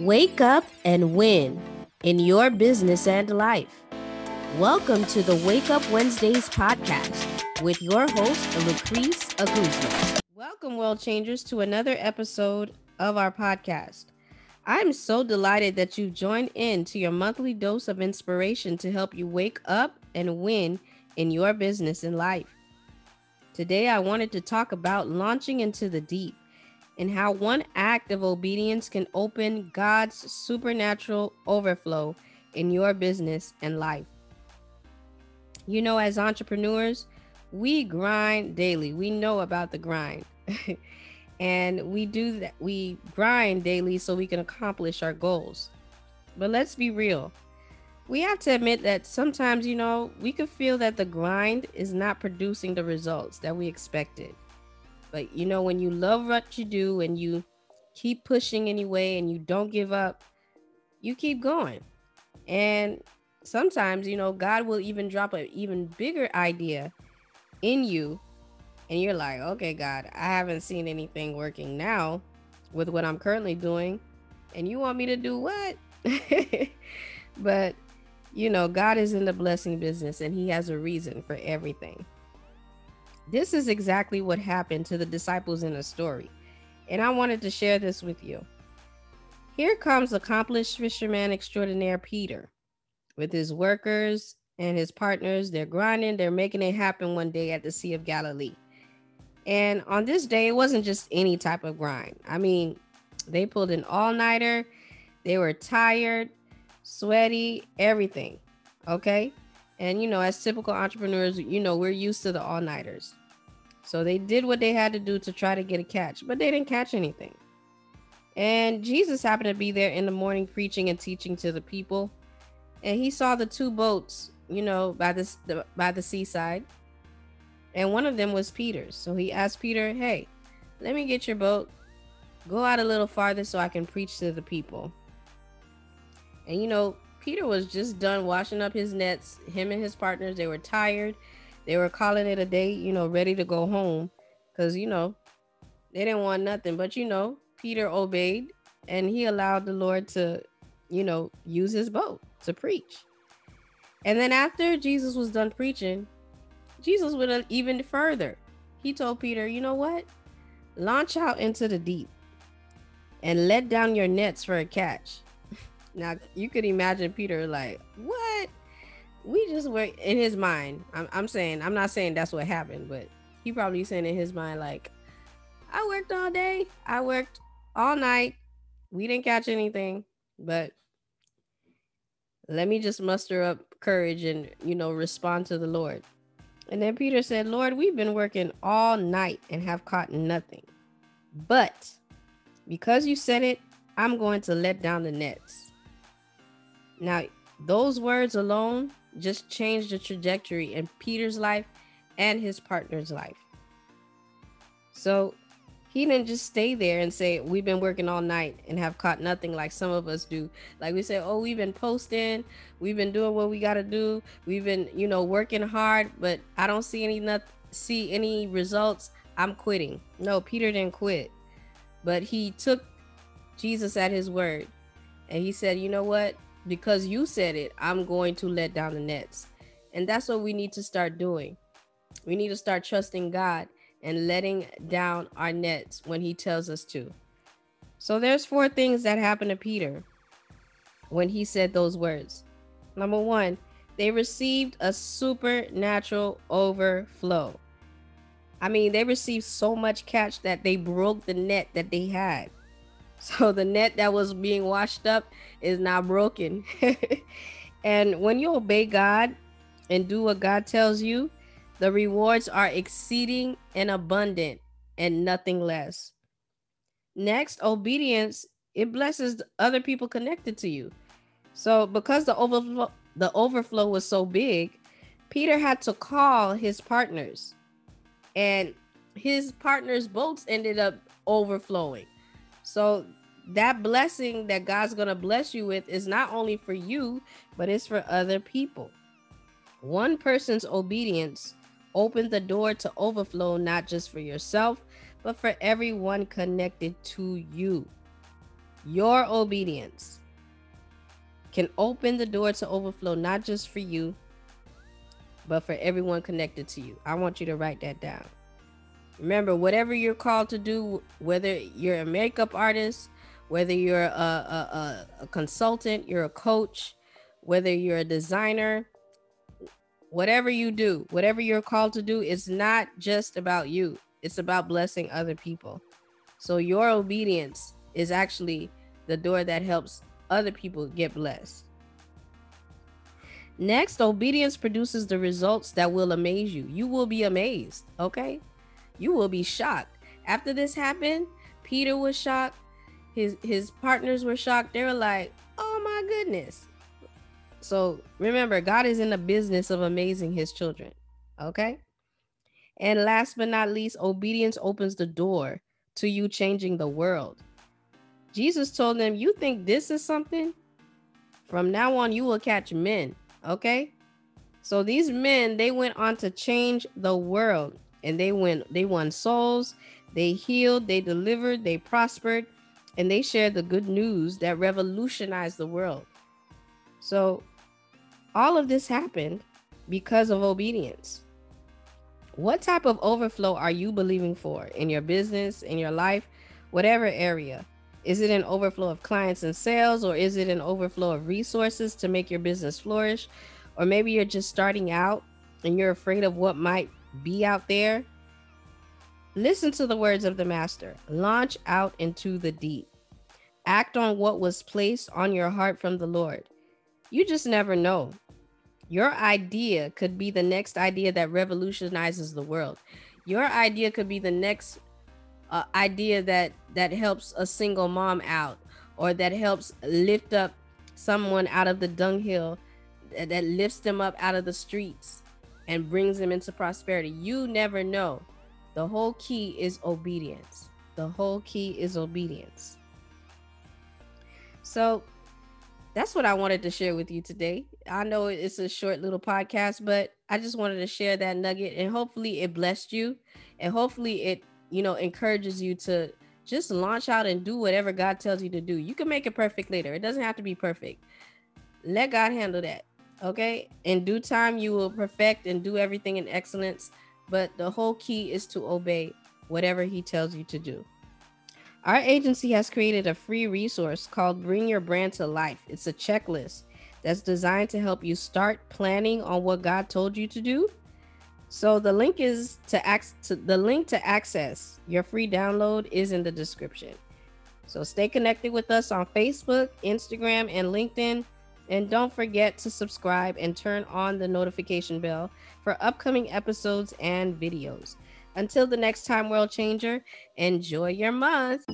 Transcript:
Wake up and win in your business and life. Welcome to the Wake Up Wednesdays podcast with your host, Lucrece Aguzma. Welcome, world changers, to another episode of our podcast. I'm so delighted that you've joined in to your monthly dose of inspiration to help you wake up and win in your business and life. Today, I wanted to talk about launching into the deep and how one act of obedience can open God's supernatural overflow in your business and life. You know, as entrepreneurs, we grind daily. We know about the grind. and we do that. We grind daily so we can accomplish our goals. But let's be real. We have to admit that sometimes, you know, we could feel that the grind is not producing the results that we expected. But you know, when you love what you do and you keep pushing anyway and you don't give up, you keep going. And sometimes, you know, God will even drop an even bigger idea in you. And you're like, okay, God, I haven't seen anything working now with what I'm currently doing. And you want me to do what? but, you know, God is in the blessing business and He has a reason for everything. This is exactly what happened to the disciples in the story, and I wanted to share this with you. Here comes accomplished fisherman extraordinaire Peter with his workers and his partners. They're grinding, they're making it happen one day at the Sea of Galilee. And on this day, it wasn't just any type of grind. I mean, they pulled an all nighter, they were tired, sweaty, everything. Okay. And, you know, as typical entrepreneurs, you know, we're used to the all nighters. So they did what they had to do to try to get a catch, but they didn't catch anything. And Jesus happened to be there in the morning preaching and teaching to the people. And he saw the two boats, you know, by this the, by the seaside. And one of them was Peter's. So he asked Peter, "Hey, let me get your boat. Go out a little farther so I can preach to the people." And you know, Peter was just done washing up his nets. Him and his partners, they were tired they were calling it a day, you know, ready to go home because, you know, they didn't want nothing. But, you know, Peter obeyed and he allowed the Lord to, you know, use his boat to preach. And then after Jesus was done preaching, Jesus went even further. He told Peter, you know what? Launch out into the deep and let down your nets for a catch. now, you could imagine Peter like, what? We just were in his mind. I'm, I'm saying, I'm not saying that's what happened, but he probably saying in his mind, like, I worked all day, I worked all night, we didn't catch anything, but let me just muster up courage and, you know, respond to the Lord. And then Peter said, Lord, we've been working all night and have caught nothing. But because you said it, I'm going to let down the nets. Now, those words alone just changed the trajectory in Peter's life and his partner's life. So he didn't just stay there and say, We've been working all night and have caught nothing like some of us do. Like we say, Oh, we've been posting, we've been doing what we got to do, we've been, you know, working hard, but I don't see any not see any results. I'm quitting. No, Peter didn't quit, but he took Jesus at his word and he said, You know what? Because you said it, I'm going to let down the nets. And that's what we need to start doing. We need to start trusting God and letting down our nets when he tells us to. So there's four things that happened to Peter when he said those words. Number 1, they received a supernatural overflow. I mean, they received so much catch that they broke the net that they had. So the net that was being washed up is now broken. and when you obey God and do what God tells you, the rewards are exceeding and abundant and nothing less. Next, obedience it blesses other people connected to you. So because the overflow the overflow was so big, Peter had to call his partners. And his partners' boats ended up overflowing. So that blessing that God's going to bless you with is not only for you, but it's for other people. One person's obedience opens the door to overflow, not just for yourself, but for everyone connected to you. Your obedience can open the door to overflow, not just for you, but for everyone connected to you. I want you to write that down. Remember, whatever you're called to do, whether you're a makeup artist, whether you're a, a, a, a consultant, you're a coach, whether you're a designer, whatever you do, whatever you're called to do, it's not just about you, it's about blessing other people. So, your obedience is actually the door that helps other people get blessed. Next, obedience produces the results that will amaze you. You will be amazed, okay? You will be shocked. After this happened, Peter was shocked. His his partners were shocked. They were like, "Oh my goodness." So, remember, God is in the business of amazing his children, okay? And last but not least, obedience opens the door to you changing the world. Jesus told them, You think this is something? From now on, you will catch men. Okay. So these men, they went on to change the world and they went, they won souls, they healed, they delivered, they prospered, and they shared the good news that revolutionized the world. So all of this happened because of obedience. What type of overflow are you believing for in your business, in your life, whatever area? Is it an overflow of clients and sales, or is it an overflow of resources to make your business flourish? Or maybe you're just starting out and you're afraid of what might be out there. Listen to the words of the master launch out into the deep. Act on what was placed on your heart from the Lord. You just never know. Your idea could be the next idea that revolutionizes the world. Your idea could be the next uh, idea that that helps a single mom out or that helps lift up someone out of the dunghill that, that lifts them up out of the streets and brings them into prosperity you never know the whole key is obedience the whole key is obedience so that's what I wanted to share with you today. I know it's a short little podcast, but I just wanted to share that nugget and hopefully it blessed you and hopefully it you know, encourages you to just launch out and do whatever God tells you to do. You can make it perfect later. It doesn't have to be perfect. Let God handle that. Okay. In due time, you will perfect and do everything in excellence. But the whole key is to obey whatever He tells you to do. Our agency has created a free resource called Bring Your Brand to Life. It's a checklist that's designed to help you start planning on what God told you to do so the link is to access to the link to access your free download is in the description. So stay connected with us on Facebook, Instagram, and LinkedIn. And don't forget to subscribe and turn on the notification bell for upcoming episodes and videos. Until the next time, World Changer, enjoy your month.